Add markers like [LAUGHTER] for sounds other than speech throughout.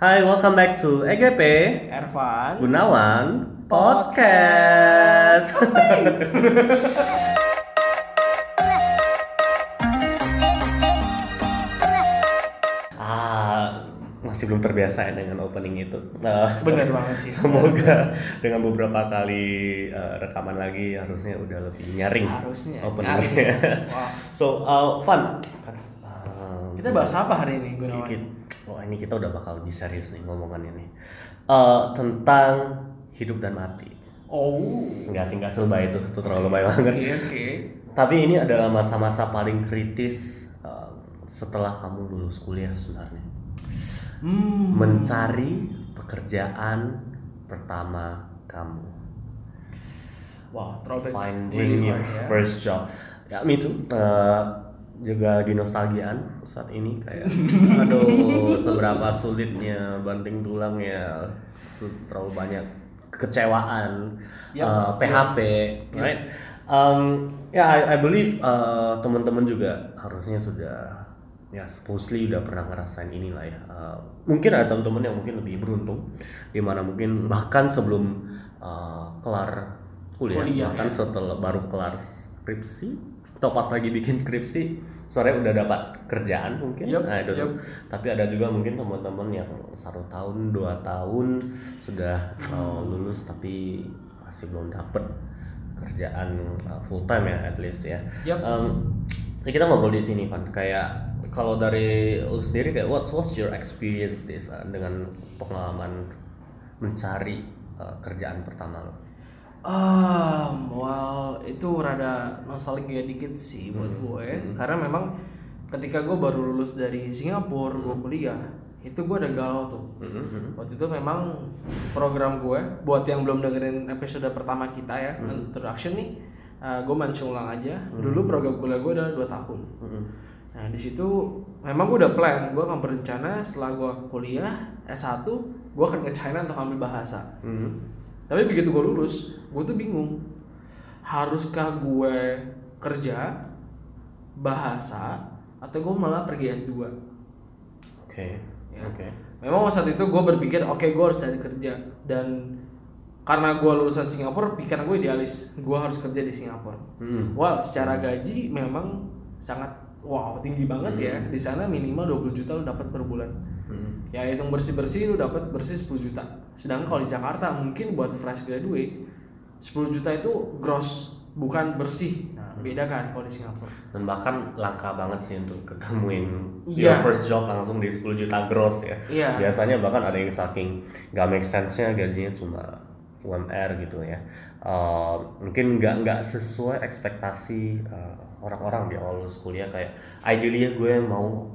Hai, welcome back to EGP Ervan Gunawan Podcast. [LAUGHS] ah, masih belum terbiasa ya dengan opening itu. Eh, Bener banget sih. Semoga dengan beberapa kali eh, rekaman lagi harusnya udah lebih nyaring Harusnya, openingnya. [LAUGHS] Wah. so, uh, fun. Uh, Kita bahas apa hari ini Gunawan? Oh ini kita udah bakal lebih serius nih ngomongannya nih Eh, tentang hidup dan mati. Oh Enggak sih nggak selebay itu, itu terlalu lebay banget. Oke oke Tapi ini adalah masa-masa paling kritis eh, setelah kamu lulus kuliah sebenarnya. Hmm Mencari pekerjaan pertama kamu. Wow throwback Finding really your hard ya. first job. Ya me too. Eh, juga lagi nostalgiaan saat ini kayak [LAUGHS] aduh seberapa sulitnya banting tulang ya terlalu banyak kekecewaan Yap. eh, PHP Yap. right um, ya I, I believe eh, teman-teman juga harusnya sudah ya supposedly udah pernah ngerasain inilah ya Eh, mungkin ada teman-teman yang mungkin lebih beruntung di mana mungkin bahkan sebelum eh, kelar kuliah, Kuliah, bahkan ya. setelah baru kelar skripsi atau pas lagi bikin skripsi sore udah dapat kerjaan mungkin. Yup, nah itu yup. tapi ada juga mungkin teman-teman yang satu tahun dua tahun sudah uh, lulus tapi masih belum dapet kerjaan uh, full time ya at least ya. Yup. Um, kita ngobrol di sini Van. Kayak kalau dari lu sendiri kayak what's what's your experience this uh, dengan pengalaman mencari uh, kerjaan pertama lo Um, well itu rada nostalgia dikit sih buat Hmm. gue. Karena memang ketika gue baru lulus dari Singapura gue Hmm. kuliah itu gue udah galau tuh. Waktu itu memang program gue buat yang belum dengerin episode pertama kita ya Hmm. introduction nih uh, gue mancung ulang aja. Dulu program kuliah gue udah 2 tahun. Nah di situ memang gue udah plan gue akan berencana setelah gue kuliah S1 gue akan ke China untuk ambil bahasa tapi begitu gue lulus, gue tuh bingung. Haruskah gue kerja bahasa atau gue malah pergi S2? oke Ya. oke Memang saat itu gue berpikir, oke gue harus cari kerja dan karena gue lulusan Singapura, pikiran gue idealis, gue harus kerja di Singapura. Hmm. Well, secara gaji memang sangat wow tinggi banget ya. Di sana minimal 20 juta lo dapat per bulan. Hmm. Ya hitung bersih-bersih lu dapat bersih 10 juta. Sedangkan kalau di Jakarta mungkin buat fresh graduate 10 juta itu gross bukan bersih. Nah, beda kan kalau di Singapura. dan bahkan langka banget sih untuk ketemuin Iya. your first job langsung di 10 juta gross ya Iya. biasanya bahkan ada yang saking gak make sense nya gajinya cuma UMR gitu ya Eh, mungkin nggak nggak sesuai ekspektasi eh, orang-orang di awal lulus kuliah kayak ideally gue mau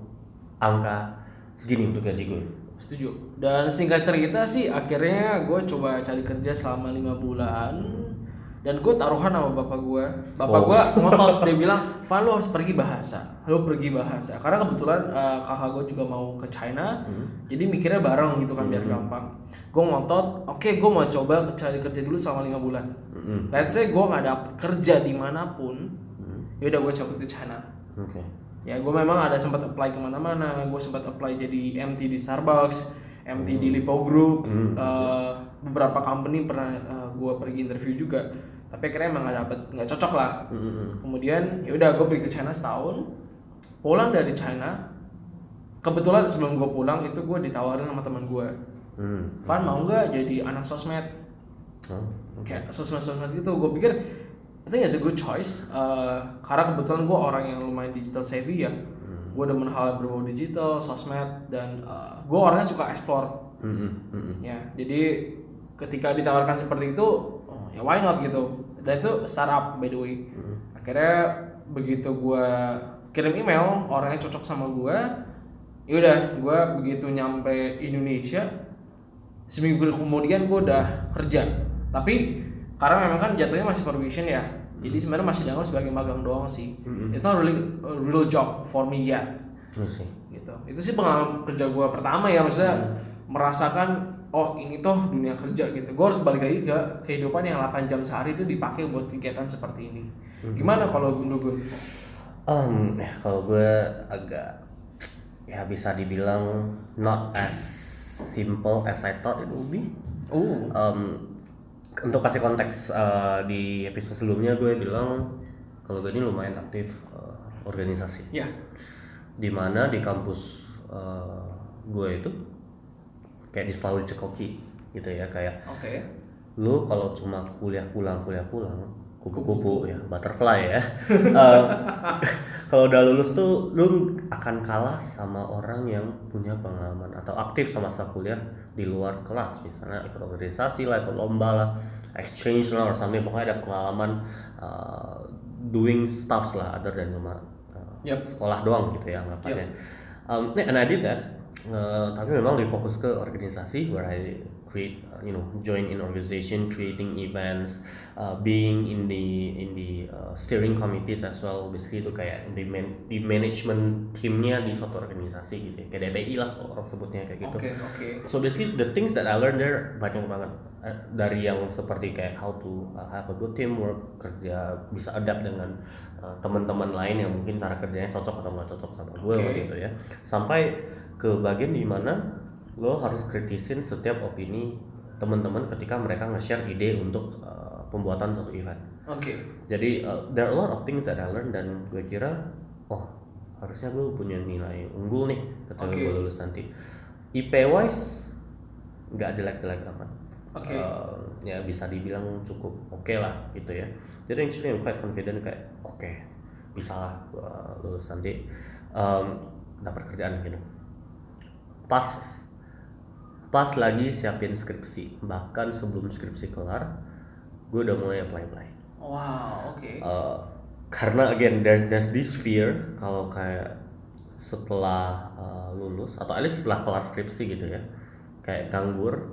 angka segini untuk gaji gue Setuju. Dan singkat cerita sih akhirnya gue coba cari kerja selama lima bulan dan gue taruhan sama bapak gue. Bapak Oh. gue ngotot dia [LAUGHS] bilang, "Van lu harus pergi bahasa. Lu pergi bahasa." Karena kebetulan eh, kakak gue juga mau ke China. Jadi mikirnya bareng gitu kan biar gampang. Gue ngotot, "Oke, gue mau coba cari kerja dulu selama lima bulan." Mm-mm. Let's say gue nggak dapet kerja di mana pun, ya udah gue cabut ke China. oke Ya gue memang ada sempat apply ke mana-mana, gue sempat apply jadi MT di Starbucks, MT di Lipo Group, eh, beberapa company pernah gue pergi interview juga, tapi akhirnya emang nggak dapet, nggak cocok lah. Mm-mm. Kemudian ya udah gue pergi ke China setahun, pulang dari China, kebetulan sebelum gue pulang itu gue ditawarin sama teman gue, Hmm. Van mau nggak jadi anak sosmed? Oh, kayak sosmed-sosmed gitu. Gue pikir I think it's a good choice. Eh, karena kebetulan gue orang yang lumayan digital savvy ya. Gue demen hal yang berbau digital sosmed dan gue orangnya suka explore. Mm-mm. Mm-mm. ya jadi ketika ditawarkan seperti itu oh, ya why not gitu. Dan itu startup by the way. Akhirnya begitu gue kirim email orangnya cocok sama gue yaudah gue begitu nyampe Indonesia seminggu kemudian gue udah kerja. Tapi karena memang kan jatuhnya masih probation ya jadi sebenarnya masih dianggap sebagai magang doang sih it's not really a real job for me yet Iya sih. gitu itu sih pengalaman kerja gue pertama ya maksudnya merasakan oh ini toh dunia kerja gitu gue harus balik lagi ke kehidupan yang 8 jam sehari itu dipakai buat kegiatan seperti ini gimana kalau Gundu Gun? Um, ya kalau gue agak ya bisa dibilang not as simple as I thought it would be. Oh. Um, untuk kasih konteks uh, di episode sebelumnya gue bilang kalau gue ini lumayan aktif uh, organisasi. Ya. Di mana di kampus uh, gue itu kayak di selalu cekoki gitu ya kayak Oke. lu kalau cuma kuliah pulang kuliah pulang kupu-kupu ya butterfly ya. [LAUGHS] Eh, kalau udah lulus tuh lu akan kalah sama orang yang punya pengalaman atau aktif sama masa kuliah di luar kelas. Misalnya ikut organisasi lah ikut lomba lah exchange lah or something. Pokoknya ada pengalaman uh, doing stuffs lah other than cuma uh, Yep. sekolah doang gitu ya anggapannya. Um, and I did that. Uh, tapi memang difokus ke organisasi where I create uh, you know join in organization creating events uh, being in the in the uh, steering committees as well. Basically itu kayak di, man, di management timnya di suatu organisasi gitu ya. Kayak DPI lah kalau orang sebutnya kayak gitu. Oke, oke. So basically the things that I learned there banyak banget. Eh, dari yang seperti kayak how to uh, have a good teamwork kerja bisa adapt dengan uh, teman-teman lain yang mungkin cara kerjanya cocok atau nggak cocok sama gue Oke. waktu itu ya. Sampai ke bagian di mana lo harus kritisin setiap opini teman-teman ketika mereka nge-share ide untuk uh, pembuatan satu event Oke. jadi uh, there are a lot of things that I learned dan gue kira oh harusnya gue punya nilai unggul nih ketika Oke. gue lulus nanti IP wise nggak jelek-jelek amat Oke. Uh, ya bisa dibilang cukup oke lah gitu ya jadi actually I'm quite confident kayak oke bisa lah gua lulus nanti um, dapat kerjaan gitu pas pas lagi siapin skripsi. Bahkan sebelum skripsi kelar gue udah mulai apply apply Wow, oke. Uh, karena again there's there's this fear kalau kayak setelah uh, lulus atau at least setelah kelar skripsi gitu ya kayak nganggur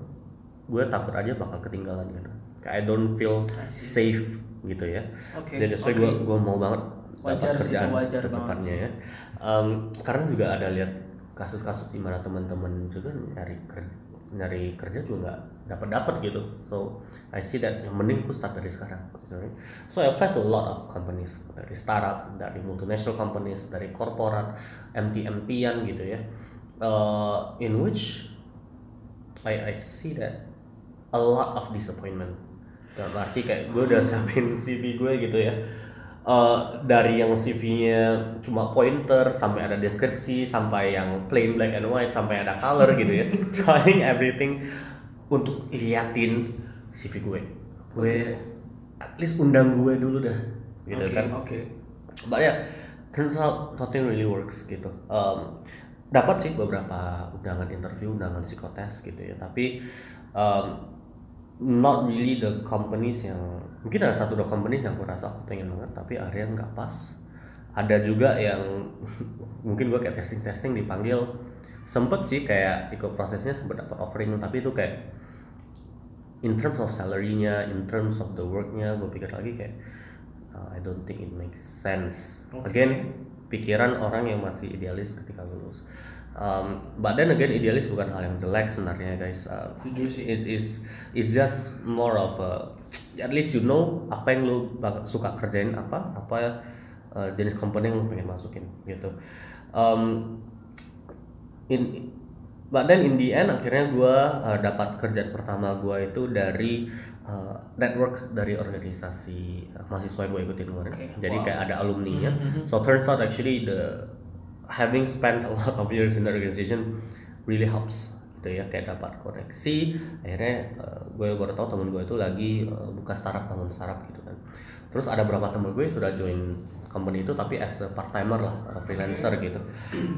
gue takut aja bakal ketinggalan gitu. Kayak I don't feel safe gitu ya. Oke, jadi so oke. gue gue mau banget dapat kerjaan secepatnya ya. Um, karena juga ada lihat kasus-kasus di mana teman-teman juga nyari kerja nyari kerja juga nggak dapat dapat gitu. So I see that yang mending aku start dari sekarang. So I apply to a lot of companies dari startup dari multinational companies dari korporat MT-MT-an gitu ya. Uh, in which I I see that a lot of disappointment. Dalam arti kayak gue udah siapin CV gue gitu ya Eh, dari yang CV-nya cuma pointer sampai ada deskripsi sampai yang plain black and white sampai ada color gitu ya [LAUGHS] trying everything untuk liatin CV gue gue Oke. at least undang gue dulu dah gitu Oke, kan Oke. But yeah, turns out nothing really works gitu. Um, dapat sih beberapa undangan interview, undangan psikotes gitu ya. Tapi um, not really the companies yang mungkin ada satu dua companies yang aku rasa aku pengen banget tapi akhirnya nggak pas. Ada juga yang [LAUGHS] mungkin gue kayak testing testing dipanggil sempet sih kayak ikut prosesnya sempet dapat offering tapi itu kayak in terms of salary-nya, in terms of the work-nya, gue pikir lagi kayak uh, I don't think it makes sense. Oke. Again, pikiran orang yang masih idealis ketika lulus. Um, but then again, idealis bukan hal yang jelek sebenarnya guys. Uh, is is is just more of a at least you know apa yang lu bak- suka kerjain apa apa uh, jenis company yang lu pengen masukin gitu. Um, in but then in the end akhirnya gue dapat kerjaan pertama gue itu dari uh, network dari organisasi uh, mahasiswa yang gue ikutin kemarin. Oke, Jadi wow. kayak ada alumni-nya. Mhm. So turns out actually the having spent a lot of years in the organization really helps gitu ya kayak dapat koneksi. Akhirnya uh, gue baru tahu temen gue itu lagi uh, buka startup bangun startup gitu kan. Terus ada beberapa temen gue yang sudah join company itu tapi as a part timer lah uh, freelancer gitu.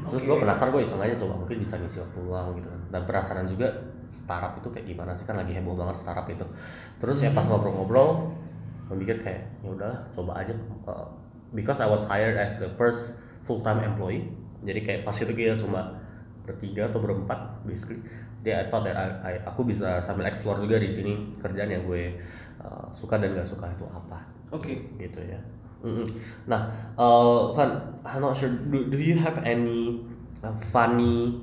Terus gue Oke. penasaran gue iseng aja coba mungkin bisa ngisi waktu luang gitu kan. Dan penasaran juga startup itu kayak gimana sih? Kan lagi heboh banget startup itu. Terus ya pas ngobrol-ngobrol gue mikir kayak ya udahlah coba aja. Uh, because I was hired as the first full time employee jadi kayak pas itu kita cuma bertiga atau berempat basically jadi I thought that I, I- aku bisa sambil explore juga di sini kerjaan yang gue uh, suka dan gak suka itu apa Oke. gitu ya Mm-mm. nah uh, Van I'm not sure do, do you have any uh, funny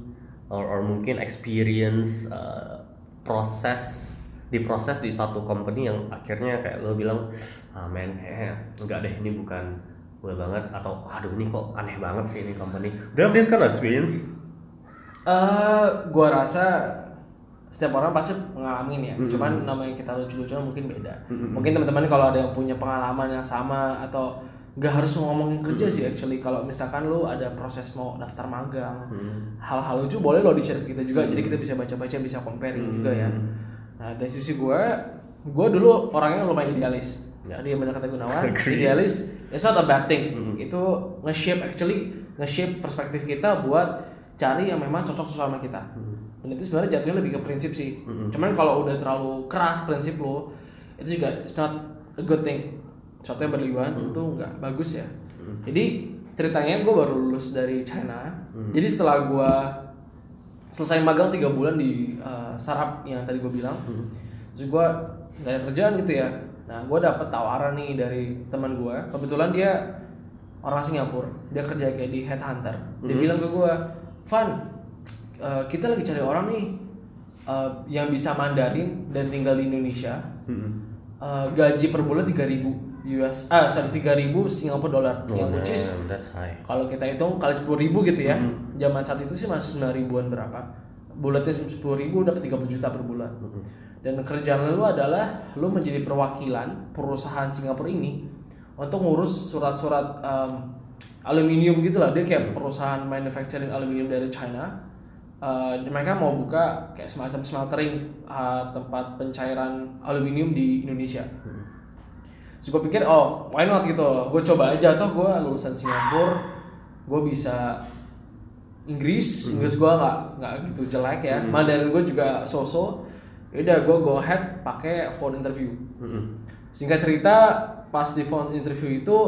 or, or mungkin experience uh, proses di proses di satu company yang akhirnya kayak lo bilang ah men kayaknya enggak deh ini bukan gue banget. Atau aduh ini kok aneh banget sih ini company. Do you have this kind of experience? Eh, gua rasa setiap orang pasti ngalamin ya. Mm-mm. cuman namanya kita lucu-lucuan mungkin beda. Mm-mm. mungkin teman-teman kalau ada yang punya pengalaman yang sama atau nggak harus ngomongin kerja sih actually. Kalau misalkan lu ada proses mau daftar magang Hmm. hal-hal lucu boleh lo di share ke kita juga. Jadi kita bisa baca-baca bisa comparing juga ya. Hmm. nah dari sisi gue gue dulu orangnya lumayan idealis. Ya. tadi yang benar kata Gunawan [LAUGHS] idealis it's not a bad thing. Hmm. itu nge-shape actually nge-shape perspektif kita buat cari yang memang cocok sama kita. Hmm. dan itu sebenarnya jatuhnya lebih ke prinsip sih. Cuman kalau udah terlalu keras prinsip lo itu juga it's not a good thing. Sesuatu yang berlebihan tentu nggak bagus ya. Jadi ceritanya gue baru lulus dari China. Jadi setelah gue selesai magang tiga bulan di uh, startup yang tadi gue bilang terus gue nggak ada kerjaan gitu ya nah gue dapet tawaran nih dari teman gue kebetulan dia orang Singapura. Dia kerja kayak di headhunter. Dia bilang ke gue Van uh, kita lagi cari orang nih uh, yang bisa Mandarin dan tinggal di Indonesia. Hmm. Uh, gaji per bulan 3000 US ah sorry 3000 Singapura dolar Oh, is kalau kita hitung kali 10.000 ribu gitu ya. Zaman saat itu sih masih 9 ribuan berapa. Bulatnya 10 ribu dapat 30 juta per bulan dan kerjaan lu adalah lu menjadi perwakilan perusahaan Singapura ini untuk ngurus surat-surat um, aluminium gitu lah. Dia kayak perusahaan manufacturing aluminium dari China. Uh, mereka mau buka kayak semacam smeltering uh, tempat pencairan aluminium di Indonesia. Terus gue pikir oh why not? gitu, gue coba aja toh gue lulusan Singapura, gue bisa Inggris, Inggris gue nggak nggak gitu jelek ya, Mandarin gue juga so-so. Yaudah gue go ahead pakai phone interview. Hmm. Singkat cerita pas di phone interview itu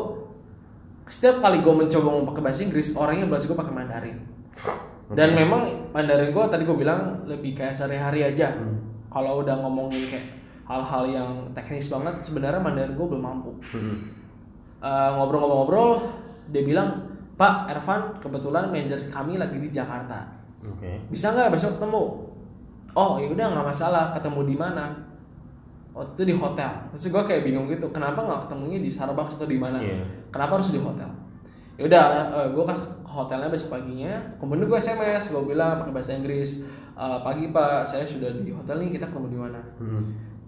setiap kali gue mencoba mau pakai bahasa Inggris orangnya bahasa gue pakai Mandarin. [LAUGHS] Dan memang Mandarin gue tadi gue bilang lebih kayak sehari-hari aja. Kalau udah ngomongin kayak hal-hal yang teknis banget sebenarnya Mandarin gue belum mampu. Hmm. Eh, ngobrol-ngobrol-ngobrol dia bilang Pak Ervan kebetulan manajer kami lagi di Jakarta Oke. bisa nggak besok ketemu oh ya udah nggak masalah ketemu di mana waktu itu di hotel terus gue kayak bingung gitu kenapa nggak ketemunya di Starbucks atau di mana Iya. kenapa harus di hotel ya udah gue ke hotelnya besok paginya kemudian gue sms gue bilang pakai bahasa Inggris "Eh, pagi pak saya sudah di hotel nih kita ketemu di mana Hmm.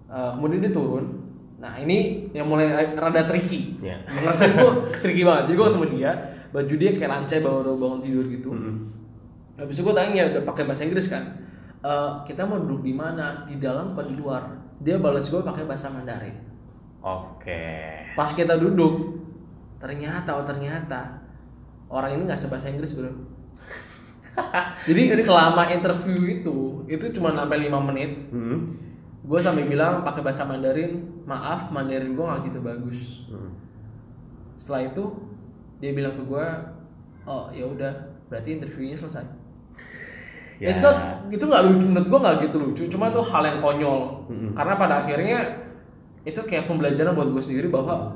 Eh, kemudian dia turun nah ini yang mulai rada tricky Ya. ngerasain gue tricky banget jadi gue ketemu dia baju dia kayak lancai baru bangun tidur gitu Hmm. Habis itu gue tanya udah pakai bahasa Inggris kan. "Eh, kita mau duduk di mana? Di dalam apa di luar? Dia balas gue pakai bahasa Mandarin. Oke. Pas kita duduk, ternyata oh ternyata orang ini nggak sebahasa Inggris bro. [LAUGHS] Jadi selama interview itu, itu cuma sampai lima menit. Hmm. Gue sampai bilang pakai bahasa Mandarin, maaf Mandarin gue nggak gitu bagus. Hmm. Setelah itu dia bilang ke gue, oh ya udah, berarti interviewnya selesai. Ya. It's not, itu nggak lucu menurut gue nggak gitu lucu cuma itu hal yang konyol. Karena pada akhirnya itu kayak pembelajaran buat gue sendiri bahwa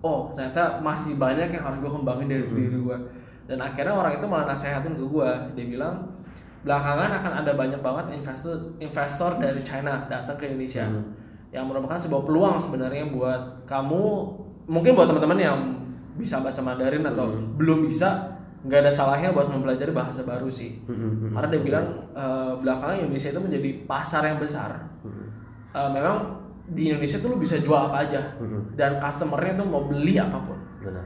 oh ternyata masih banyak yang harus gue kembangin dari diri gue dan akhirnya orang itu malah nasehatin ke gue dia bilang belakangan akan ada banyak banget investor investor dari China datang ke Indonesia. Yang merupakan sebuah peluang sebenarnya buat kamu mungkin buat teman-teman yang bisa bahasa Mandarin atau belum bisa nggak ada salahnya buat mempelajari bahasa baru sih Hmm. karena dia bilang eh, belakangan Indonesia itu menjadi pasar yang besar. Eh, memang di Indonesia tuh lu bisa jual apa aja dan customernya tuh mau beli apa pun. Benar.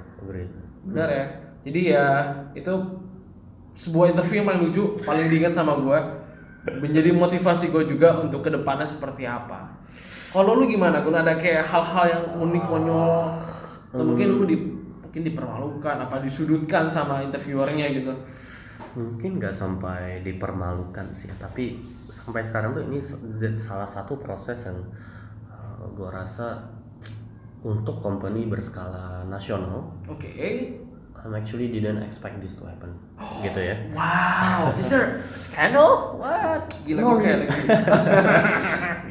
Benar ya. Jadi ya itu sebuah interview yang paling lucu, paling diingat sama gue. Menjadi motivasi gue juga untuk ke depannya seperti apa. Kalau lu gimana? Gun ada kayak hal-hal yang unik konyol atau mungkin lu di mungkin dipermalukan apa disudutkan sama interviewernya gitu. Mungkin nggak sampai dipermalukan sih, tapi sampai sekarang tuh ini salah satu proses yang uh, gua rasa untuk company berskala nasional, Oke. I'm actually didn't expect this to happen, gitu ya. Wow, is there scandal? What? Gila gue kayak lagi.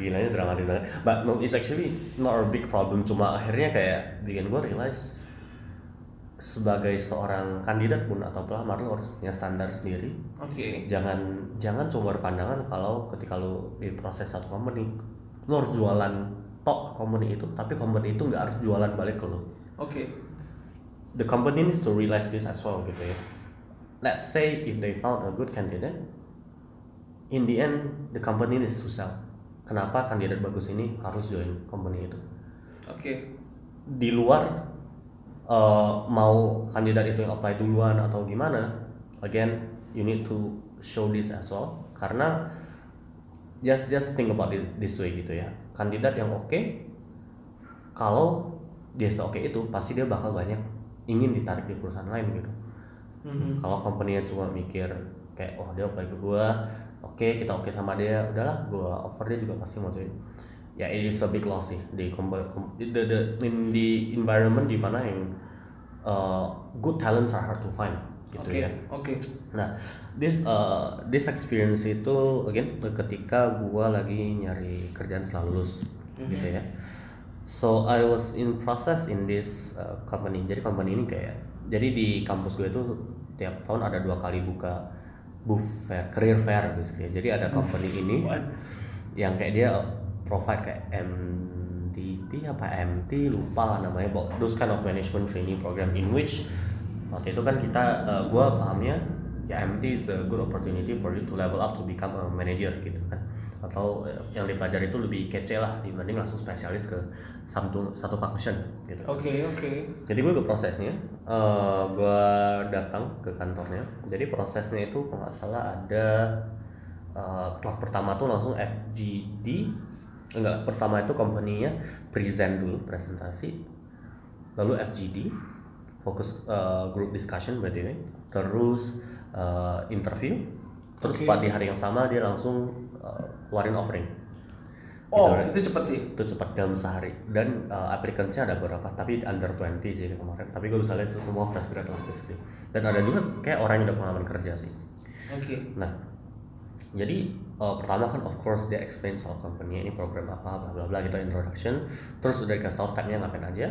[LAUGHS] Gilanya dramatis banget. But no, it's actually not a big problem. Cuma akhirnya kayak bikin gue realize sebagai seorang kandidat pun atau pelamar lu harus punya standar sendiri. Oke. Jangan jangan cuma berpandangan kalau ketika lu di proses satu company lu harus jualan tok company itu, tapi company itu nggak harus jualan balik ke lu. Oke. The company needs to realize this as well gitu ya. Let's say if they found a good candidate, in the end the company needs to sell kenapa kandidat bagus ini harus join company itu oke di luar uh, mau kandidat itu yang apply duluan atau gimana again you need to show this as well. Karena just just think about it this way gitu ya. Kandidat yang oke kalau dia oke itu pasti dia bakal banyak ingin ditarik di perusahaan lain gitu. Mhm. kalau company cuma mikir kayak oh dia apply ke gua oke kita oke sama dia udahlah gua offer dia juga pasti mau join ya it is a big loss sih di the, the, in the environment di mana yang uh, good talents are hard to find gitu oke ya oke Nah, this uh, this experience itu again ketika gua lagi nyari kerjaan setelah lulus gitu ya. So I was in process in this uh, company. Jadi company ini kayak jadi di kampus gue itu tiap tahun ada dua kali buka booth fair, career fair basically. Jadi ada company ini yang kayak dia provide kayak MDP apa MT lupa namanya but those kind of management training program in which waktu itu kan kita uh, gua pahamnya ya MT is a good opportunity for you to level up to become a manager gitu kan. Atau uh, yang dipelajari itu lebih kece lah dibanding langsung spesialis ke satu satu function gitu. Oke oke. Jadi gue ke prosesnya eh gue datang ke kantornya. Jadi prosesnya itu kalau nggak salah ada eh tahap pertama tuh langsung FGD enggak pertama itu company-nya present dulu presentasi. Lalu FGD fokus eh, group discussion by the way. Terus eh, interview. Terus Oke. pada di hari yang sama dia langsung eh, keluarin offering. Oh Gitu, right? itu cepet sih? Itu cepat dalam sehari. Dan uh, ada beberapa tapi under 20 sih kemarin. Tapi gue bisa lihat itu semua fresh grad lah basically. Dan ada juga kayak orang yang udah pengalaman kerja sih. Oke. Nah jadi uh, pertama kan of course dia explain soal company ini program apa bla bla bla gitu introduction. Terus udah dikasih tahu stepnya ngapain aja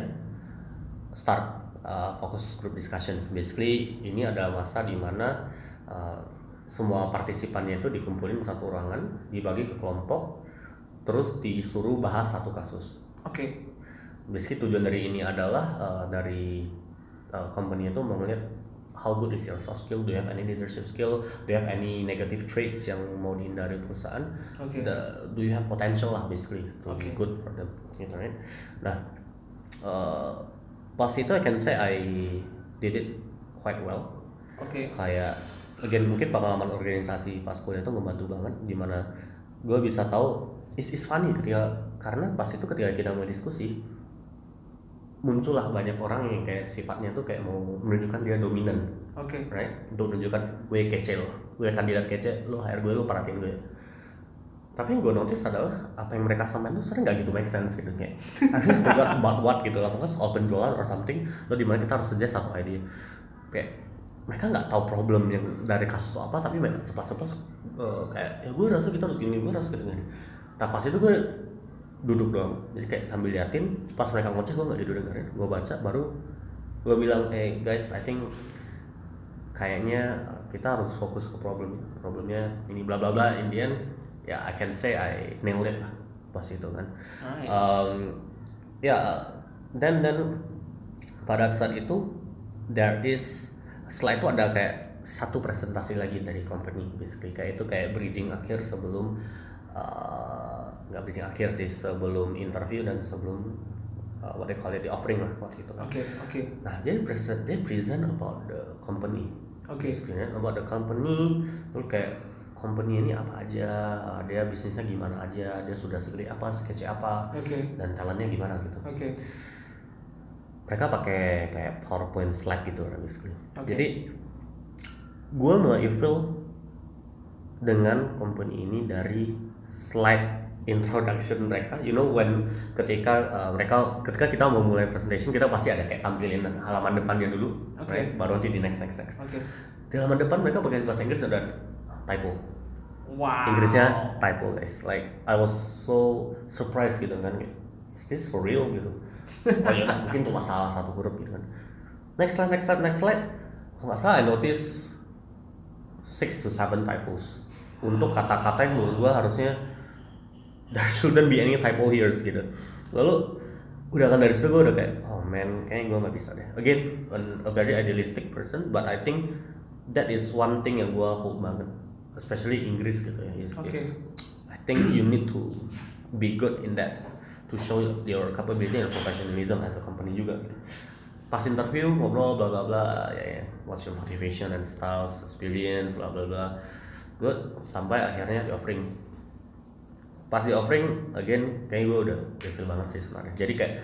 start uh, fokus group discussion. Basically ini ada masa di mana uh, semua partisipannya itu dikumpulin satu ruangan dibagi ke kelompok terus disuruh bahas satu kasus. Oke. Basically tujuan dari ini adalah uh, dari uh, company itu mau ngeliat how good is your soft skill, do you have any leadership skill, do you have any negative traits yang mau dihindari perusahaan, Oke. The- do you have potential lah basically to be Oke. good for them, gitu right? Nah, uh, pas itu I can say I did it quite well, oke kayak again mungkin pengalaman organisasi pas kuliah itu membantu banget di mana gue bisa tahu is is funny ketika karena pas itu ketika kita mulai diskusi muncullah banyak orang yang kayak sifatnya tuh kayak mau menunjukkan dia dominan. Oke. Right? Untuk menunjukkan gue kece loh gue kandidat kece lo hire gue lo perhatiin gue. Tapi yang gue notice adalah apa yang mereka sampaikan tuh sering gak gitu make sense gitu. Kayak I really forgot about what gitu lah. Pokoknya soal penjualan or something lo di mana kita harus suggest satu ide kayak mereka nggak tahu problem yang dari kasus itu apa tapi mereka cepat-cepat eh, kayak ya gue rasa kita harus gini gue rasa gini. Nah pas itu gue duduk doang. Jadi kayak sambil liatin pas mereka ngoceh gue nggak tidur dengerin. Gue baca baru gue bilang eh guys I think kayaknya kita harus fokus ke problem problemnya ini bla bla bla. In the end ya I can say I nailed it lah pas itu kan. Nice. Um, ya dan dan pada saat itu there is setelah itu ada kayak satu presentasi lagi dari company basically. Kayak itu kayak bridging akhir sebelum uh, nggak bridging akhir sih sebelum interview dan sebelum uh, what they call it the offering lah waktu itu kan. Oke oke. Nah dia present dia present about the company. Oke. Basically, about the company terus kayak company ini apa aja dia bisnisnya gimana aja dia sudah segede apa sekece apa oke. dan talentnya gimana gitu. Oke. Mereka pakai kayak PowerPoint slide gitu lah basically. Oke. jadi gue mulai feel dengan company ini dari slide introduction mereka you know when ketika uh, mereka ketika kita mau mulai presentation kita pasti ada kayak tampilin halaman depannya dulu Oke. right? baru nanti di next next next. Oke. Di halaman depan mereka pakai bahasa Inggris ada typo. Wow. Inggrisnya typo guys. Like I was so surprised gitu kan is this for real? gitu. [LAUGHS] Oh ya udah mungkin cuma salah satu huruf gitu kan. Next slide next slide next slide. Kalau nggak salah I notice six to seven typos. Untuk kata-kata yang menurut gua harusnya there shouldn't be any typo here gitu. Lalu udah kan dari situ gue udah kayak oh man kayaknya gue nggak bisa deh. Again an- a very idealistic person but I think that is one thing yang gue hold banget. Especially Inggris gitu ya. Is, Oke. is- I think you need to be good in that to show your capability and professionalism as a company juga gitu. pas interview ngobrol bla bla bla ya, ya. What's your motivation and styles experience bla bla bla. Good sampai akhirnya di offering pas di offering again kayak gue udah feel banget sih sebenarnya. Jadi kayak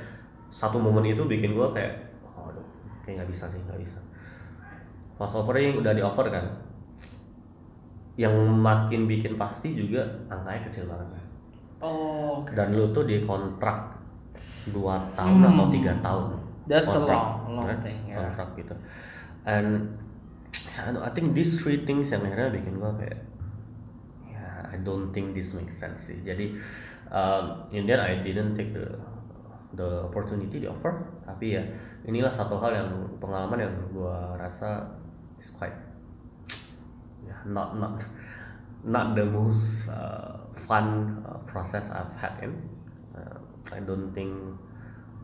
satu momen itu bikin gue kayak oh aduh kayak nggak bisa sih nggak bisa. Pas offering udah di offer kan yang makin bikin pasti juga angkanya kecil banget kan Oh, oke. dan lu tuh di kontrak dua tahun atau tiga tahun. That's a Kontrak, long- long kan? thing, ya. kontrak gitu. And I think these three things yang akhirnya bikin gua kayak ya I don't think this makes sense sih. Jadi um, in the end I didn't take the the opportunity the offer. Tapi ya inilah satu hal yang pengalaman yang gua rasa is quite ya not not not the most uh, fun uh, process I've had in. Uh, I don't think,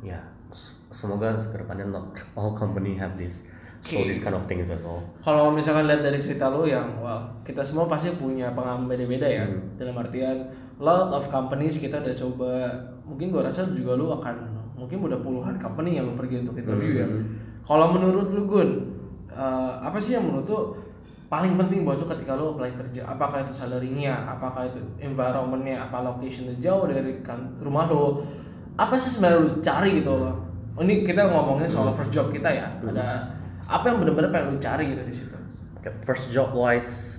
ya s- semoga ke depannya not all company have this, so Okay. this kind of things as well. Kalau misalkan lihat dari cerita lu yang, wow, kita semua pasti punya pengalaman beda-beda ya. Hmm. Dalam artian, lot of companies kita udah coba, mungkin gua rasa juga lu akan, mungkin udah puluhan company yang lu pergi untuk interview ya. Hmm. Kalau menurut lu Gun, eh, apa sih yang menurut lu paling penting buat lu ketika lu apply kerja? Apakah itu salary-nya, apakah itu environment-nya, apa location jauh dari kan rumah lu? Apa sih sebenarnya lu cari gitu loh? Oh, Ini kita ngomongin soal first job kita ya. Ada apa yang benar-benar pengen lu cari gitu di situ? Okay, first job wise,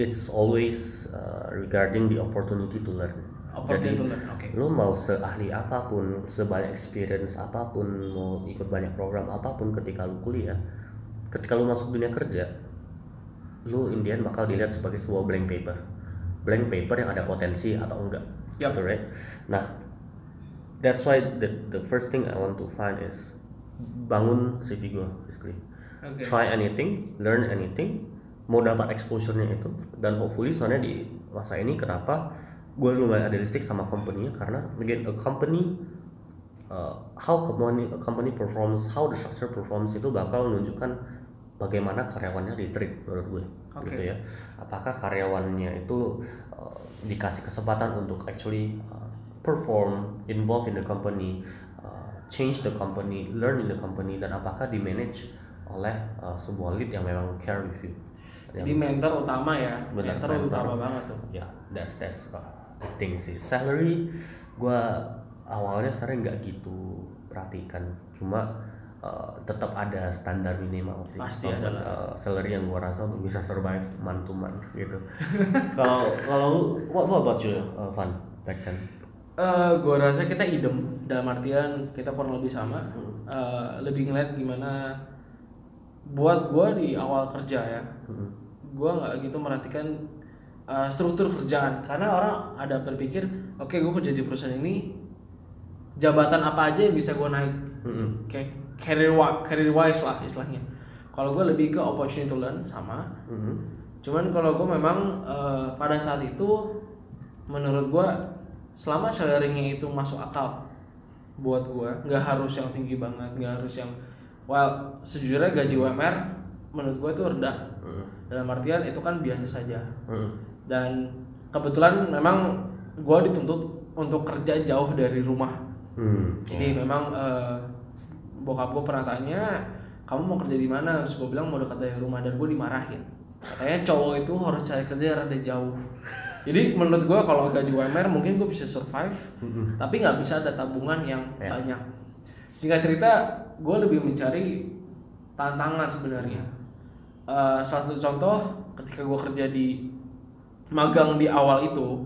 it's always uh, regarding the opportunity to learn. Opportunity Jadi, to learn, oke. lu mau seahli apa pun, sebanyak experience apa pun, mau ikut banyak program apa pun ketika lu kuliah, ketika lu masuk dunia kerja, lu in the end bakal dilihat sebagai sebuah blank paper. Blank paper yang ada potensi atau enggak. Yup. Gitu, right? Nah, that's why the the first thing I want to find is bangun CV gue basically. Oke. Try anything, learn anything, mau dapat exposure-nya itu dan hopefully soalnya di masa ini kenapa gue lumayan idealistik sama company-nya karena again a company uh, how company a company performs, how the structure performs itu bakal menunjukkan bagaimana karyawannya di treat menurut gue Oke. gitu ya. Apakah karyawannya itu uh, dikasih kesempatan untuk actually uh, perform, involve in the company, change the company, learn in the company dan apakah di manage oleh uh, sebuah lead yang memang care with you. Jadi mentor utama ya. Benar, mentor, mentor. utama banget tuh. Ya, that's that's uh, the thing sih. Salary gua awalnya sering nggak gitu perhatikan. Cuma uh, tetap ada standar minimal sih. Pasti ada lah. uh, salary yang gua rasa untuk bisa survive month to month gitu. [LAUGHS] Kalau kalau what, what about you, uh, Van back then? Eh, gue rasa kita idem dalam artian kita kurang lebih sama. Hmm. Eh, lebih ngeliat gimana buat gue di awal kerja ya. Hmm. Gue nggak gitu merhatikan eh, struktur kerjaan karena orang ada berpikir, oke gue kerja di perusahaan ini jabatan apa aja yang bisa gue naik Mm-mm. kayak career career wise lah istilahnya. Kalau gue lebih ke opportunity to learn sama. Cuman kalau gue memang eh, pada saat itu menurut gue selama salarynya itu masuk akal buat gue nggak harus yang tinggi banget nggak harus yang well sejujurnya gaji UMR menurut gue itu rendah. Mhm. dalam artian itu kan biasa saja. Mhm. dan kebetulan memang gue dituntut untuk kerja jauh dari rumah. Hmm. jadi memang eh, bokap gue pernah tanya kamu mau kerja di mana? Terus gue bilang mau dekat dari rumah. Dan gue dimarahin. Katanya cowok itu harus cari kerja yang rada jauh jadi menurut gue kalau gaji UMR mungkin gue bisa survive tapi nggak bisa ada tabungan yang Ya. banyak singkat cerita gue lebih mencari tantangan sebenarnya Eh, salah satu contoh ketika gue kerja di magang di awal itu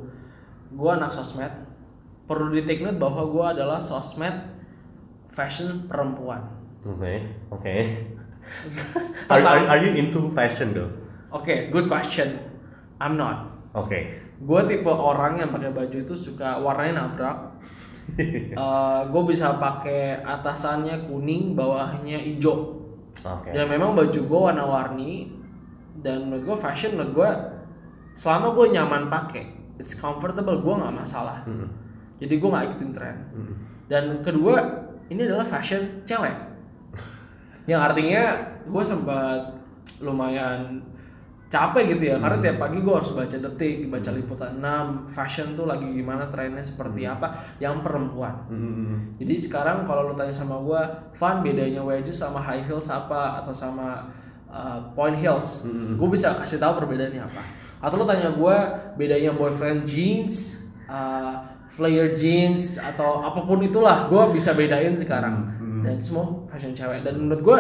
gue anak sosmed perlu di take note bahwa gue adalah sosmed fashion perempuan Oke, oke. [LAUGHS] Are, are, are you into fashion though? Oke, good question. I'm not. Oke. Gue tipe orang yang pakai baju itu suka warnanya nabrak. [LAUGHS] gue bisa pakai atasannya kuning, bawahnya hijau. Oke. Dan memang baju gue warna-warni. Dan menurut gue fashion, menurut gue selama gue nyaman pakai, it's comfortable, gue nggak masalah. Mm-mm. Jadi gue nggak ikutin tren. Mm-mm. Dan kedua, ini adalah fashion cewek. [LAUGHS] Yang artinya gue sempat lumayan capek gitu ya karena tiap pagi gue harus baca detik baca liputan 6 fashion tuh lagi gimana trennya seperti apa yang perempuan. Hmm. jadi sekarang kalau lu tanya sama gue Van bedanya wedges sama high heels apa atau sama uh, point heels? Gue bisa kasih tahu perbedaannya apa. Atau lu tanya gue bedanya boyfriend jeans uh, flare jeans atau apa pun itulah gue bisa bedain sekarang. Dan semua fashion cewek. Dan menurut gue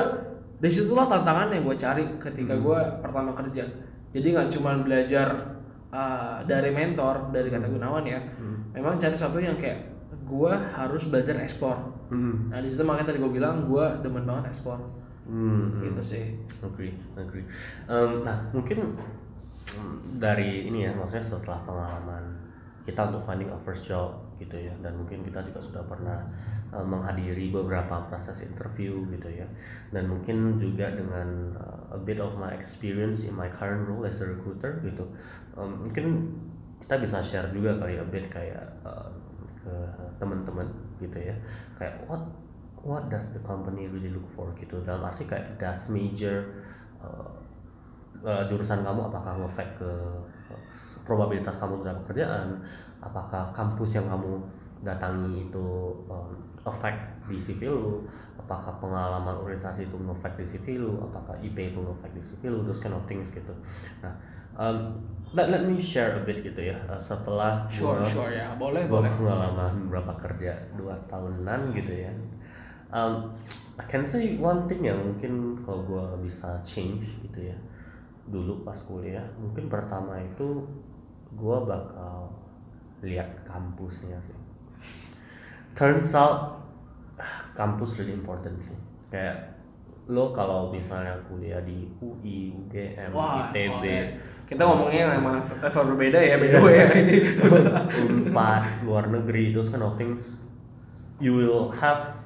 dari situlah tantangan yang gue cari ketika gue pertama kerja. Jadi nggak cuma belajar uh, dari mentor dari kata Gunawan ya. Memang cari sesuatu yang kayak gue harus belajar ekspor. Hmm. nah di situ makanya tadi gue bilang gue demen banget ekspor. Hmm. gitu sih. Agree, agree. Um, nah mungkin mm, dari ini ya, maksudnya setelah pengalaman kita untuk finding a first job gitu ya, dan mungkin kita juga sudah pernah uh, menghadiri beberapa proses interview gitu ya, dan mungkin juga dengan uh, a bit of my experience in my current role as a recruiter gitu, um, mungkin kita bisa share juga kali a bit kayak uh, ke teman-teman gitu ya, kayak what what does the company really look for gitu. Dalam arti kayak does major uh, uh, jurusan kamu apakah ngefek ke probabilitas kamu dalam pekerjaan apakah kampus yang kamu datangi itu um, affect di CV lu apakah pengalaman organisasi itu ngefek di CV lu apakah IP itu ngefek di CV lu those kind of things gitu. Nah um, let, let me share a bit gitu ya uh, setelah sure gua- sure ya. Boleh gue boleh. pengalaman berapa kerja dua tahunan gitu ya. Um, I can say one thing yang mungkin kalau gue bisa change gitu ya dulu pas kuliah mungkin pertama itu gue bakal lihat kampusnya sih. Turns out kampus really important sih. Kayak lo kalau misalnya kuliah di UI, UGM, Wah, ITB, boleh. kita ngomongnya yang emang level berbeda ya beda ya. [LAUGHS] Ini Unpad, luar negeri, those kind of things, you will have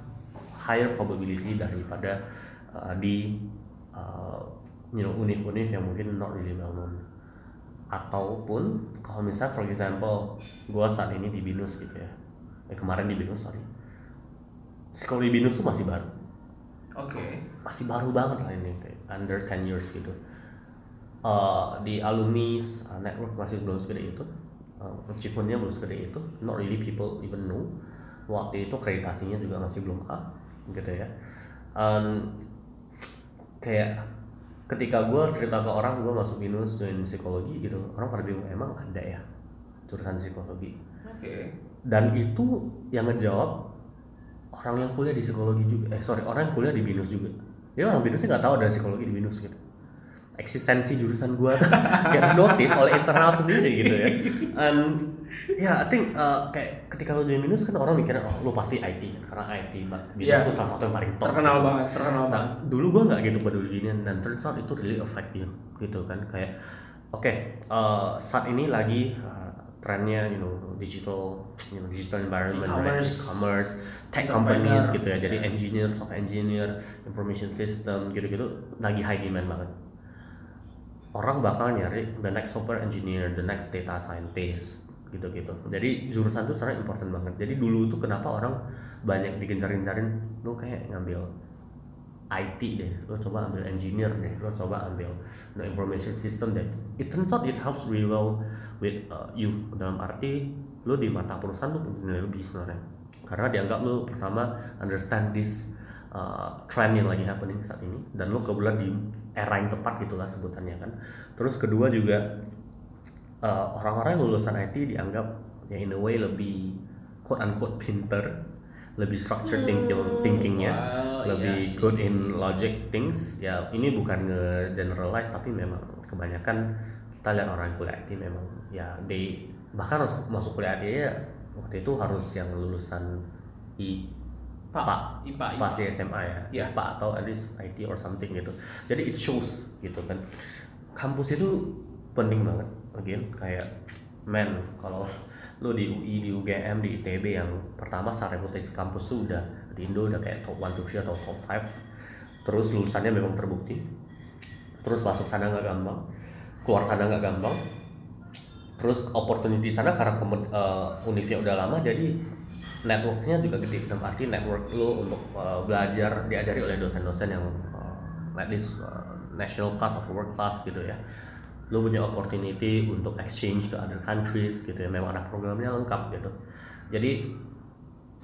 higher probability daripada uh, di uh, you know univ-univ yang mungkin not really well known. Ataupun kalau misalnya for example, gua saat ini di binus gitu ya, eh, kemarin di binus sorry, psikologi binus tuh masih baru, oke masih baru banget lah ini kayak under 10 years gitu. Uh, di alumni uh, network masih belum segede itu, uh, achievementnya belum segede itu, not really people even know. Waktu itu akreditasinya juga masih belum A, gitu ya. Um, kayak ketika gue cerita ke orang gue masuk binus join psikologi gitu, orang pada bingung emang ada ya jurusan psikologi. oke Dan itu yang ngejawab orang yang kuliah di psikologi juga, eh sorry orang yang kuliah di binus juga. Dia orang binusnya nggak tahu ada psikologi di binus gitu eksistensi jurusan gua get notice oleh internal sendiri gitu ya. And ya, I think uh, kayak ketika lo join binus kan orang mikirnya oh lo pasti IT kan karena IT binus Iya. tuh salah satu yang paling top. terkenal gitu. banget terkenal Nah, banget dulu gua nggak gitu peduli ginian dan turns out itu really affect you gitu kan kayak oke uh, saat ini lagi uh, trennya you know digital you know digital environment right? E-commerce. e-commerce tech companies gitu ya jadi engineer software engineer information system gitu-gitu lagi high demand banget orang bakal nyari the next software engineer the next data scientist gitu-gitu jadi jurusan itu sebenarnya important banget jadi dulu tuh kenapa orang banyak digencar-gencarin lu kayak ngambil IT deh, lo coba ambil engineer deh, lo coba ambil information system deh. It turns out it helps really well with uh, you dalam arti lo di mata perusahaan lo punya nilai lebih sebenarnya. Karena dianggap lo pertama understand this uh, trend yang lagi happening saat ini dan lo kebetulan di era yang tepat gitulah sebutannya kan. Terus kedua juga uh, orang-orang yang lulusan IT dianggap ya in a way lebih quote unquote pinter lebih structured thinking thinkingnya Wow, lebih iya sih. good in logic things ya ini bukan nge generalize tapi memang kebanyakan kita lihat orang yang kuliah IT memang ya they bahkan harus masuk kuliah IT ya waktu itu harus yang lulusan I Pak, Pak, IPA, IPA. di SMA ya, Iya. IPA atau at least IT or something gitu. Jadi it shows gitu kan. Kampus itu penting banget, again kayak man kalau lu di UI, di UGM, di ITB yang pertama secara reputasi kampus tuh udah di Indo udah kayak top 1, top 3 atau top 5 terus lulusannya memang terbukti terus masuk sana nggak gampang keluar sana nggak gampang terus opportunity sana karena uh, univnya udah lama jadi networknya juga gede dalam arti network lo untuk uh, belajar diajari oleh dosen-dosen yang uh, at least uh, national class atau world class gitu ya. Lo punya opportunity untuk exchange ke other countries gitu ya. Memang ada programnya lengkap gitu. Jadi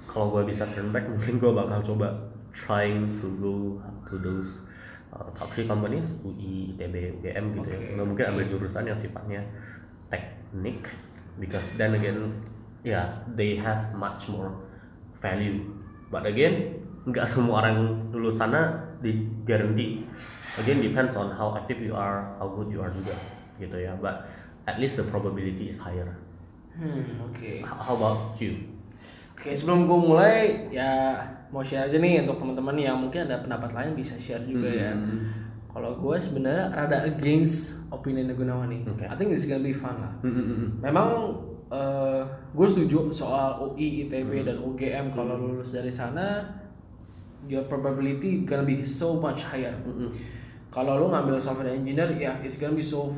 kalau gue bisa turn back [LAUGHS] mungkin gue bakal coba trying to go to those uh, top three companies UI, ITB, UGM gitu Oke, ya mungkin ambil jurusan yang sifatnya teknik because then again yeah, they have much more value but again nggak semua orang lulus sana di guarantee again depends on how active you are how good you are juga gitu ya but at least the probability is higher Hmm, oke. how how about you Oke, sebelum gue mulai ya mau share aja nih untuk teman-teman yang mungkin ada pendapat lain bisa share juga ya. Hmm. Kalau gue sebenarnya rada against opini Gunawan nih. Oke. I think it's gonna be fun lah. Hmm, hmm, hmm. Memang gue setuju soal UI, ITB dan UGM kalau lulus dari sana your probability gonna be so much higher. Hmm, Kalau lu ngambil software engineer ya it's gonna be so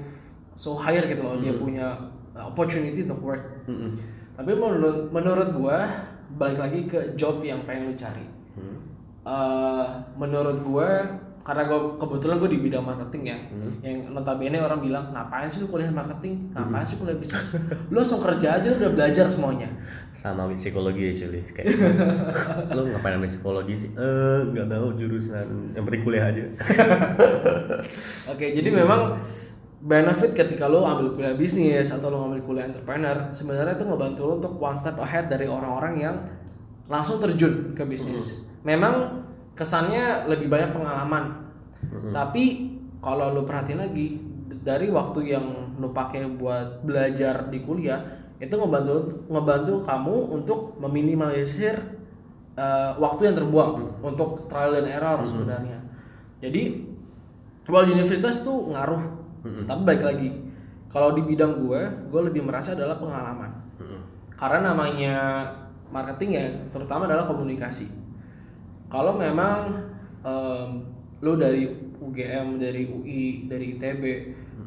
so higher gitu loh dia punya opportunity untuk work. Hmm, hmm. Tapi menurut menurut gua balik lagi ke job yang pengen lu cari. Hmm. Eh, menurut gua karena gue kebetulan gue di bidang marketing ya, yang notabene orang bilang ngapain sih lu kuliah marketing, ngapain sih kuliah bisnis, lu langsung kerja aja udah belajar semuanya. sama psikologi actually kayak [LAUGHS] lo ngapain ambil psikologi sih? Eh nggak tahu jurusan yang penting kuliah aja. [LAUGHS] Oke, jadi memang benefit ketika lo ambil kuliah bisnis atau lo ambil kuliah entrepreneur sebenarnya itu ngebantu lo untuk one step ahead dari orang-orang yang langsung terjun ke bisnis. Memang kesannya lebih banyak pengalaman. Tapi kalau lo perhatiin lagi dari waktu yang lo pakai buat belajar di kuliah itu ngebantu ngebantu kamu untuk meminimalisir eh, waktu yang terbuang untuk trial and error sebenarnya. Jadi well universitas tuh ngaruh. Tapi balik lagi kalau di bidang gue, gue lebih merasa adalah pengalaman. Karena namanya marketing ya, terutama adalah komunikasi. Kalau memang em, lo dari UGM, dari UI, dari ITB,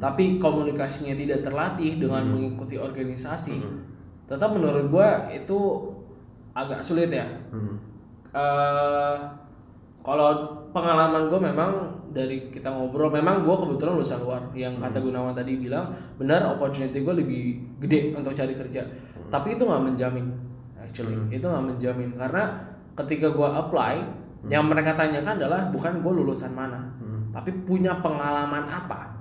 tapi komunikasinya tidak terlatih dengan mengikuti organisasi, tetap menurut gue itu agak sulit ya. Eh, kalau pengalaman gue memang dari kita ngobrol, memang gue kebetulan lulusan luar. Yang kata Gunawan tadi bilang benar opportunity gue lebih gede untuk cari kerja. Tapi itu nggak menjamin, actually. Itu nggak menjamin karena ketika gue apply, yang mereka tanyakan adalah bukan gue lulusan mana, tapi punya pengalaman apa.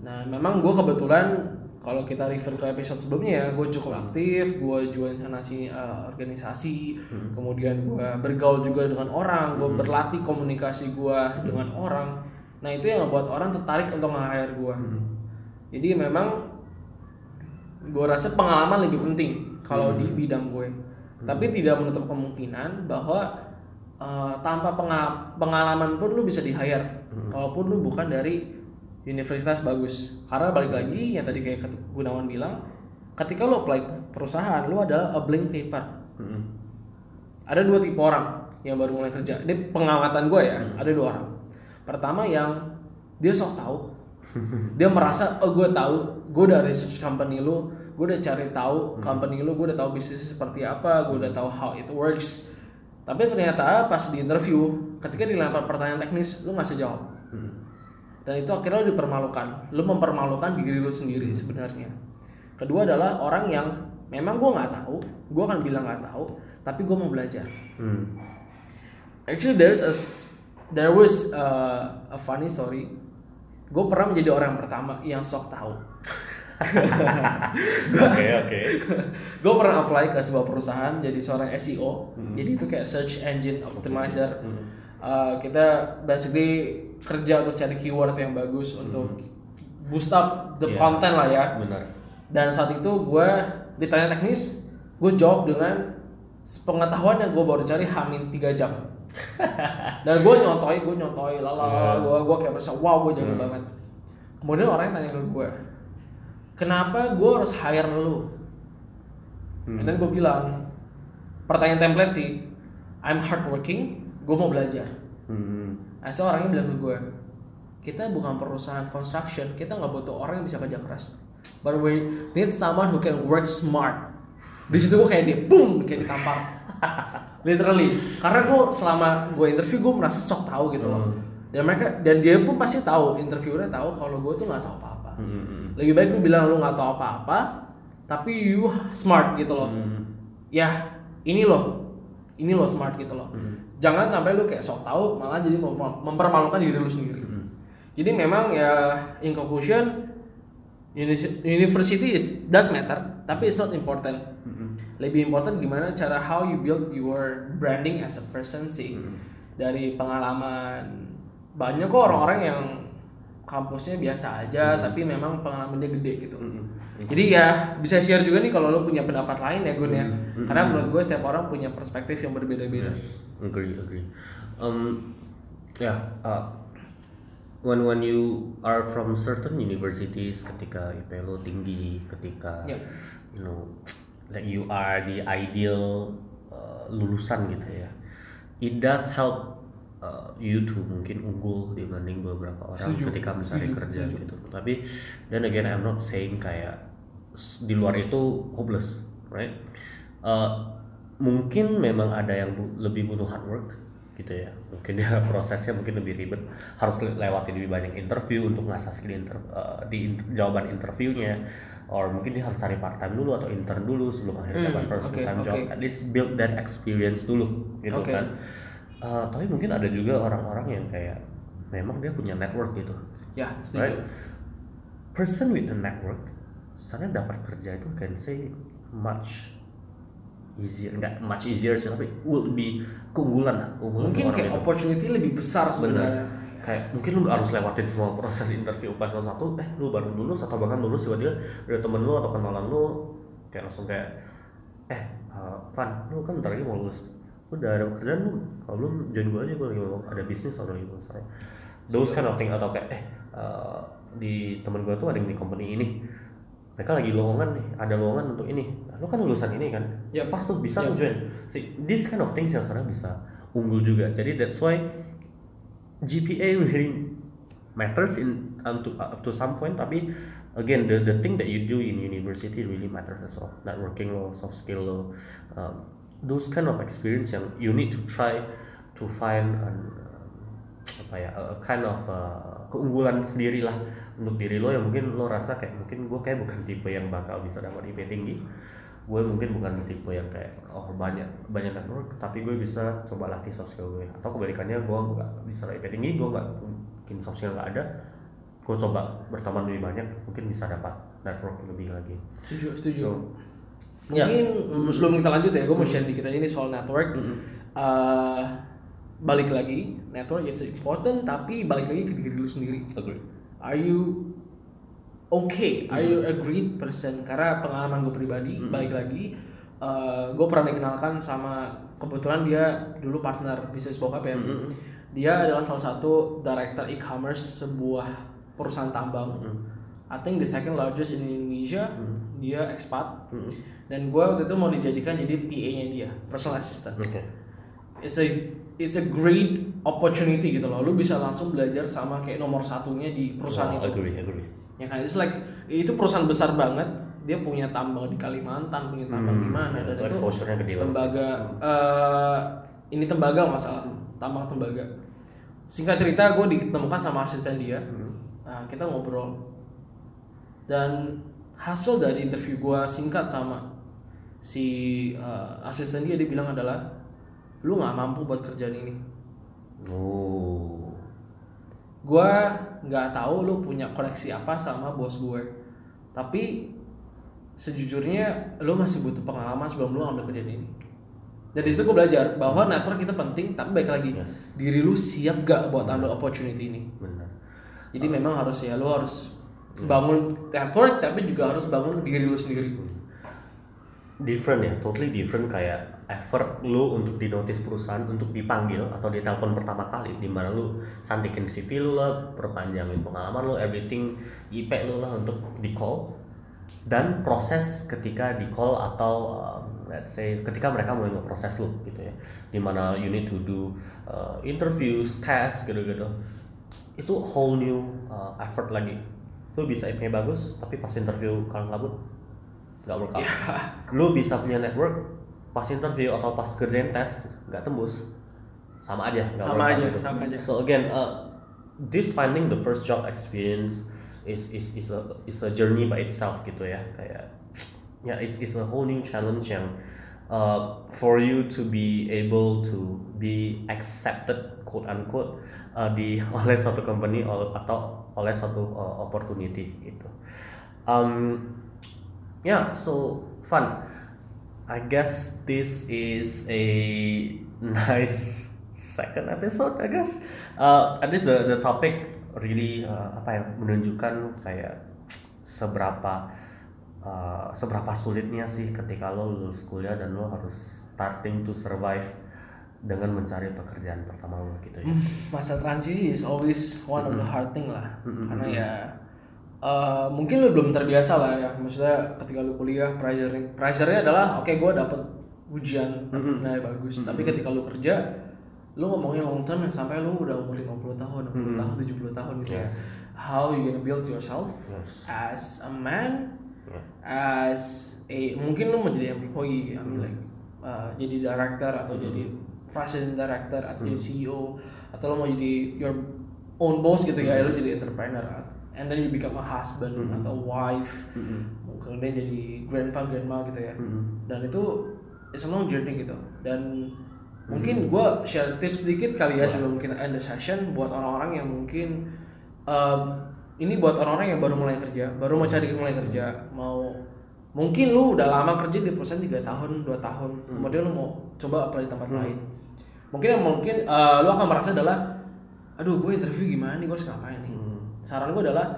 Nah, memang gue kebetulan kalau kita refer ke episode sebelumnya ya, gue cukup aktif, gue join sana sini uh, organisasi, kemudian gue bergaul juga dengan orang, gue berlatih komunikasi gue dengan orang. Nah itu yang membuat orang tertarik untuk nge-hire gue. Jadi memang gue rasa pengalaman lebih penting kalau di bidang gue. Tapi tidak menutup kemungkinan bahwa uh, tanpa pengal- pengalaman pun lu bisa di-hire, walaupun lu bukan dari universitas bagus. Karena balik lagi yang tadi kayak Gunawan bilang ketika lo apply ke perusahaan lo adalah a blank paper. Ada dua tipe orang yang baru mulai kerja. Ini pengamatan gue ya ada dua orang. Pertama yang dia sok tahu. Dia merasa oh gue tahu gue udah research company lu gue udah cari tahu company lu gue udah tahu bisnis seperti apa gue udah tahu how it works. Tapi ternyata pas di interview ketika dilempar pertanyaan teknis lu nggak bisa jawab. Dan itu akhirnya lu dipermalukan. Lu mempermalukan diri lu sendiri sebenarnya. Kedua adalah orang yang memang gue nggak tahu gue akan bilang nggak tahu tapi gue mau belajar. Hmm. actually there's a there was a, a funny story. Gue pernah menjadi orang pertama yang sok tahu [LAUGHS] Oke oke. gue pernah apply ke sebuah perusahaan jadi seorang SEO jadi itu kayak search engine optimizer. Uh, kita basically kerja untuk cari keyword yang bagus untuk boost up the Iya. content lah ya. Benar. dan saat itu gue ditanya teknis gue jawab dengan pengetahuan yang gue baru cari hamin 3 jam. [LAUGHS] Dan gue nyotoi gue nyotoi lalala gue gue kayak merasa wow gue jago banget. Kemudian orang yang tanya ke gue kenapa gue harus hire lu dan gue bilang pertanyaan template sih I'm hardworking gue mau belajar Hmm. So orangnya bilang ke gue, kita bukan perusahaan construction, kita nggak butuh orang yang bisa kerja keras. But we need someone who can work smart. Di situ gue kayak dia, boom, kayak ditampar. [LAUGHS] Literally, karena gue selama gue interview gue merasa sok tahu gitu loh. Dan mereka dan dia pun pasti tahu, interviewernya tahu kalau gue tuh nggak tahu apa-apa. Hmm. lebih baik lu bilang lu nggak tahu apa-apa tapi you smart gitu loh. Hmm. ya ini loh. Ini loh smart gitu loh. Jangan sampai lu kayak sok tahu malah jadi mem- mempermalukan diri lu sendiri. Jadi memang ya in conclusion uni- university is does matter tapi it's not important. Lebih important gimana cara how you build your branding as a person sih. Dari pengalaman banyak kok orang-orang yang kampusnya biasa aja tapi memang pengalaman dia gede gitu. Jadi ya bisa share juga nih kalau lo punya pendapat lain ya Gun ya. Karena menurut gue setiap orang punya perspektif yang berbeda-beda. Agree agree. Um yeah uh, when when you are from certain universities ketika IP lo tinggi ketika Yeah. you know like you are the ideal uh, lulusan gitu ya it does help uh, you to mungkin unggul dibanding beberapa orang Setuju, ketika mencari setuju, kerja setuju. gitu. Tapi then again I'm not saying kayak di luar itu hopeless right? Uh, mungkin memang ada yang bu- lebih butuh hard work gitu ya. Mungkin dia [LAUGHS] prosesnya mungkin lebih ribet. Harus le- lewati lebih banyak interview untuk ngasah skill inter- uh, di in- jawaban interviewnya. Or mungkin dia harus cari part time dulu atau intern dulu sebelum akhirnya Hmm, dapat first oke, full time job. Oke. at least build that experience dulu gitu Oke. kan Uh, tapi mungkin ada juga orang-orang yang kayak memang dia punya network gitu ya setuju Right. person with a network sebenarnya dapat kerja itu can say much easier enggak much easier sih tapi will be keunggulan lah keunggulan mungkin kayak itu. opportunity lebih besar sebenarnya kayak mungkin lu nggak harus lewatin semua proses interview pas satu eh lu baru lulus atau bahkan lulus tiba-tiba dari temen lu atau kenalan lu kayak langsung kayak eh uh, Van lu kan ntar lagi mau lulus lu udah ada kerjaan lu kalau belum join gue aja gue lagi mau ada bisnis atau lagi mau start those kind of thing atau kayak eh uh, di temen gue tuh ada yang di company ini. Mereka lagi lowongan nih ada lowongan untuk ini. Nah, lu kan lulusan ini kan? Yep. pas tuh bisa Yep. lu join see this kind of things yang sebenarnya bisa unggul juga. Jadi that's why GPA really matters in um, to, up to some point. Tapi again the the thing that you do in university really matters as well. Networking lo soft skill lo um, those kind of experience yang you need to try to find an, um, apa ya a, a kind of uh, keunggulan sendiri lah untuk diri lo yang mungkin lo rasa kayak mungkin gue kayak bukan tipe yang bakal bisa dapat IP tinggi. Gue mungkin bukan tipe yang kayak oh banyak banyak network tapi gue bisa coba latih soft skill gue atau kebalikannya gue nggak bisa IP tinggi gue nggak mungkin soft skill nggak ada gue coba berteman lebih banyak mungkin bisa dapat network lebih lagi. Setuju setuju. So. Mungkin mm, sebelum kita lanjut ya gue mau share dikit aja nih soal network. Eh, balik lagi network is important tapi balik lagi ke diri lu sendiri. Agree. Are you okay? Are you a great person? Karena pengalaman gue pribadi balik lagi gue pernah dikenalkan sama kebetulan dia dulu partner bisnis bokap ya. Dia adalah salah satu director e-commerce sebuah perusahaan tambang. I think the second largest in Indonesia dia expat. Dan gue waktu itu mau dijadikan jadi PA-nya dia personal assistant. Oke. It's a it's a great opportunity gitu loh. Lu bisa langsung belajar sama kayak nomor satunya di perusahaan Oh, itu. agree agree. Ya kan? It's like itu perusahaan besar banget. Dia punya tambang di Kalimantan punya tambang di mana dan itu tembaga eh, ini tembaga nggak salah. Tambang tembaga. Singkat cerita gue ditemukan sama asisten dia. Nah, kita ngobrol. Dan hasil dari interview gue singkat sama si eh, asisten dia dia bilang adalah lu nggak mampu buat kerjaan ini. Oh. Gue nggak tahu lu punya koneksi apa sama bos gue tapi sejujurnya lu masih butuh pengalaman sebelum lu ambil kerjaan ini. Dan di situ gue belajar bahwa network itu penting tapi baik lagi Yes. diri lu siap gak buat ambil opportunity ini? Benar. Jadi memang harus ya lu harus bangun network tapi juga harus bangun diri lu sendiri. Different ya totally different kayak effort lu untuk di notice perusahaan untuk dipanggil atau ditelepon pertama kali di mana lu cantikin CV lu lah perpanjangin pengalaman lu everything IP lu lah untuk di call. Dan proses ketika di call atau um, let's say ketika mereka mulai ngeproses lu gitu ya. Di mana you need to do uh, interviews test gitu-gitu. Itu whole new uh, effort lagi lu bisa IP bagus tapi pas interview kalang kabut nggak work out lu bisa punya network pas interview atau pas kerjain tes nggak tembus sama aja nggak Sama aja, gitu. sama aja. so again uh, this finding the first job experience is is is a is a journey by itself gitu ya kayak ya yeah, it's it's a whole new challenge yang uh, for you to be able to be accepted quote unquote uh, di [LAUGHS] oleh suatu company atau oleh suatu uh, opportunity gitu. Um, yeah so fun. I guess this is a [LAUGHS] nice second episode I guess. Uh, at least the the topic really uh, apa ya menunjukkan kayak seberapa uh, seberapa sulitnya sih ketika lo lulus kuliah dan lo harus starting to survive dengan mencari pekerjaan pertama lo gitu ya. Hmm, masa transisi is always one of the hard thing lah. Karena ya uh, mungkin lo belum terbiasa lah ya. Maksudnya ketika lo kuliah pressure pressure-nya adalah oke okay, gue dapet ujian nilai bagus. Tapi ketika lo kerja lu ngomongnya long term yang sampai lu udah umur 50 tahun, 60 hmm. tahun, 70 tahun gitu ya. How you gonna build yourself yes. as a man, yeah. as a mungkin lu mau jadi employee, I mean hmm. like uh, jadi director atau hmm. jadi president director atau hmm. jadi CEO atau lu mau jadi your own boss gitu ya, hmm. lu jadi entrepreneur and then you become a husband hmm. atau wife, hmm. kemudian jadi grandpa grandma gitu ya. Hmm. Dan itu it's a long journey gitu. Dan Mungkin hmm. gue share tips sedikit kali ya sebelum kita end the session buat orang-orang yang mungkin um, ini buat orang-orang yang baru mulai kerja, baru mau cari mulai kerja, mau mungkin lu udah lama kerja di perusahaan tiga tahun, dua tahun, hmm. kemudian lu mau coba apply di tempat hmm. lain. Mungkin yang mungkin uh, lu akan merasa adalah, aduh gue interview gimana nih, gue harus ngapain nih? Hmm. Saran gue adalah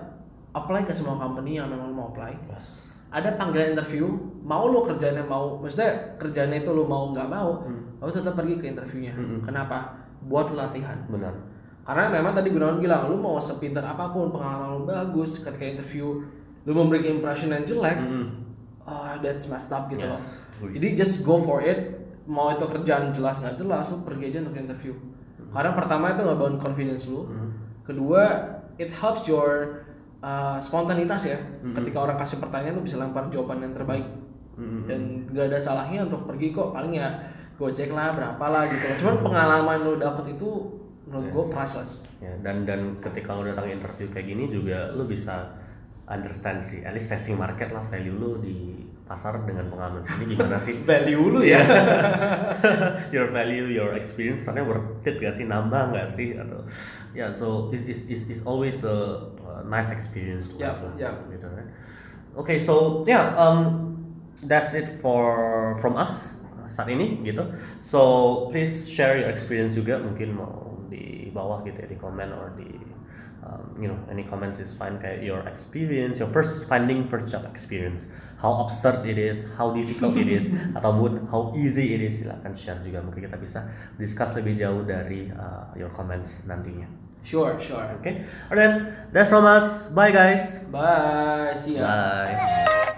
apply ke semua company yang memang mau apply. Yes ada panggilan interview mau lo kerjanya mau maksudnya kerjanya itu lo mau nggak mau hmm. lo tetap pergi ke interviewnya hmm. kenapa buat latihan benar karena memang tadi Gunawan bilang lo mau sepintar apa pun pengalaman lo bagus ketika interview lo memberikan impression yang jelek hmm. Oh, that's messed up gitu yes. loh jadi just go for it mau itu kerjaan jelas nggak jelas lo pergi aja untuk interview hmm. karena pertama itu nggak bangun confidence lo hmm. kedua it helps your uh, spontanitas ya. Mm-hmm. Ketika orang kasih pertanyaan lu bisa lempar jawaban yang terbaik. Dan gak ada salahnya untuk pergi kok paling ya gojek lah berapa lah gitu. Cuman pengalaman lu dapet itu menurut yes. gue priceless. Ya, dan dan ketika lu datang interview kayak gini juga lu bisa understand sih, at least testing market lah value lu di pasar dengan pengalaman sini gimana sih? [LAUGHS] Value lu ya? [LAUGHS] Your value your experience ternyata worth it gak sih? Nambah gak sih? Atau ya yeah, so is is is is always a, a nice experience to yeah, have yeah. gitu kan. Okay so yeah um that's it for from us saat ini gitu. So please share your experience juga mungkin mau di bawah gitu ya di comment or di um, you know any comments is fine kayak your experience your first finding first job experience. How absurd it is how difficult it is [LAUGHS] ataupun how easy it is silahkan share juga. Mungkin kita bisa discuss lebih jauh dari uh, your comments nantinya. Sure sure. Okay? Alright that's from us bye guys. Bye. See ya. Bye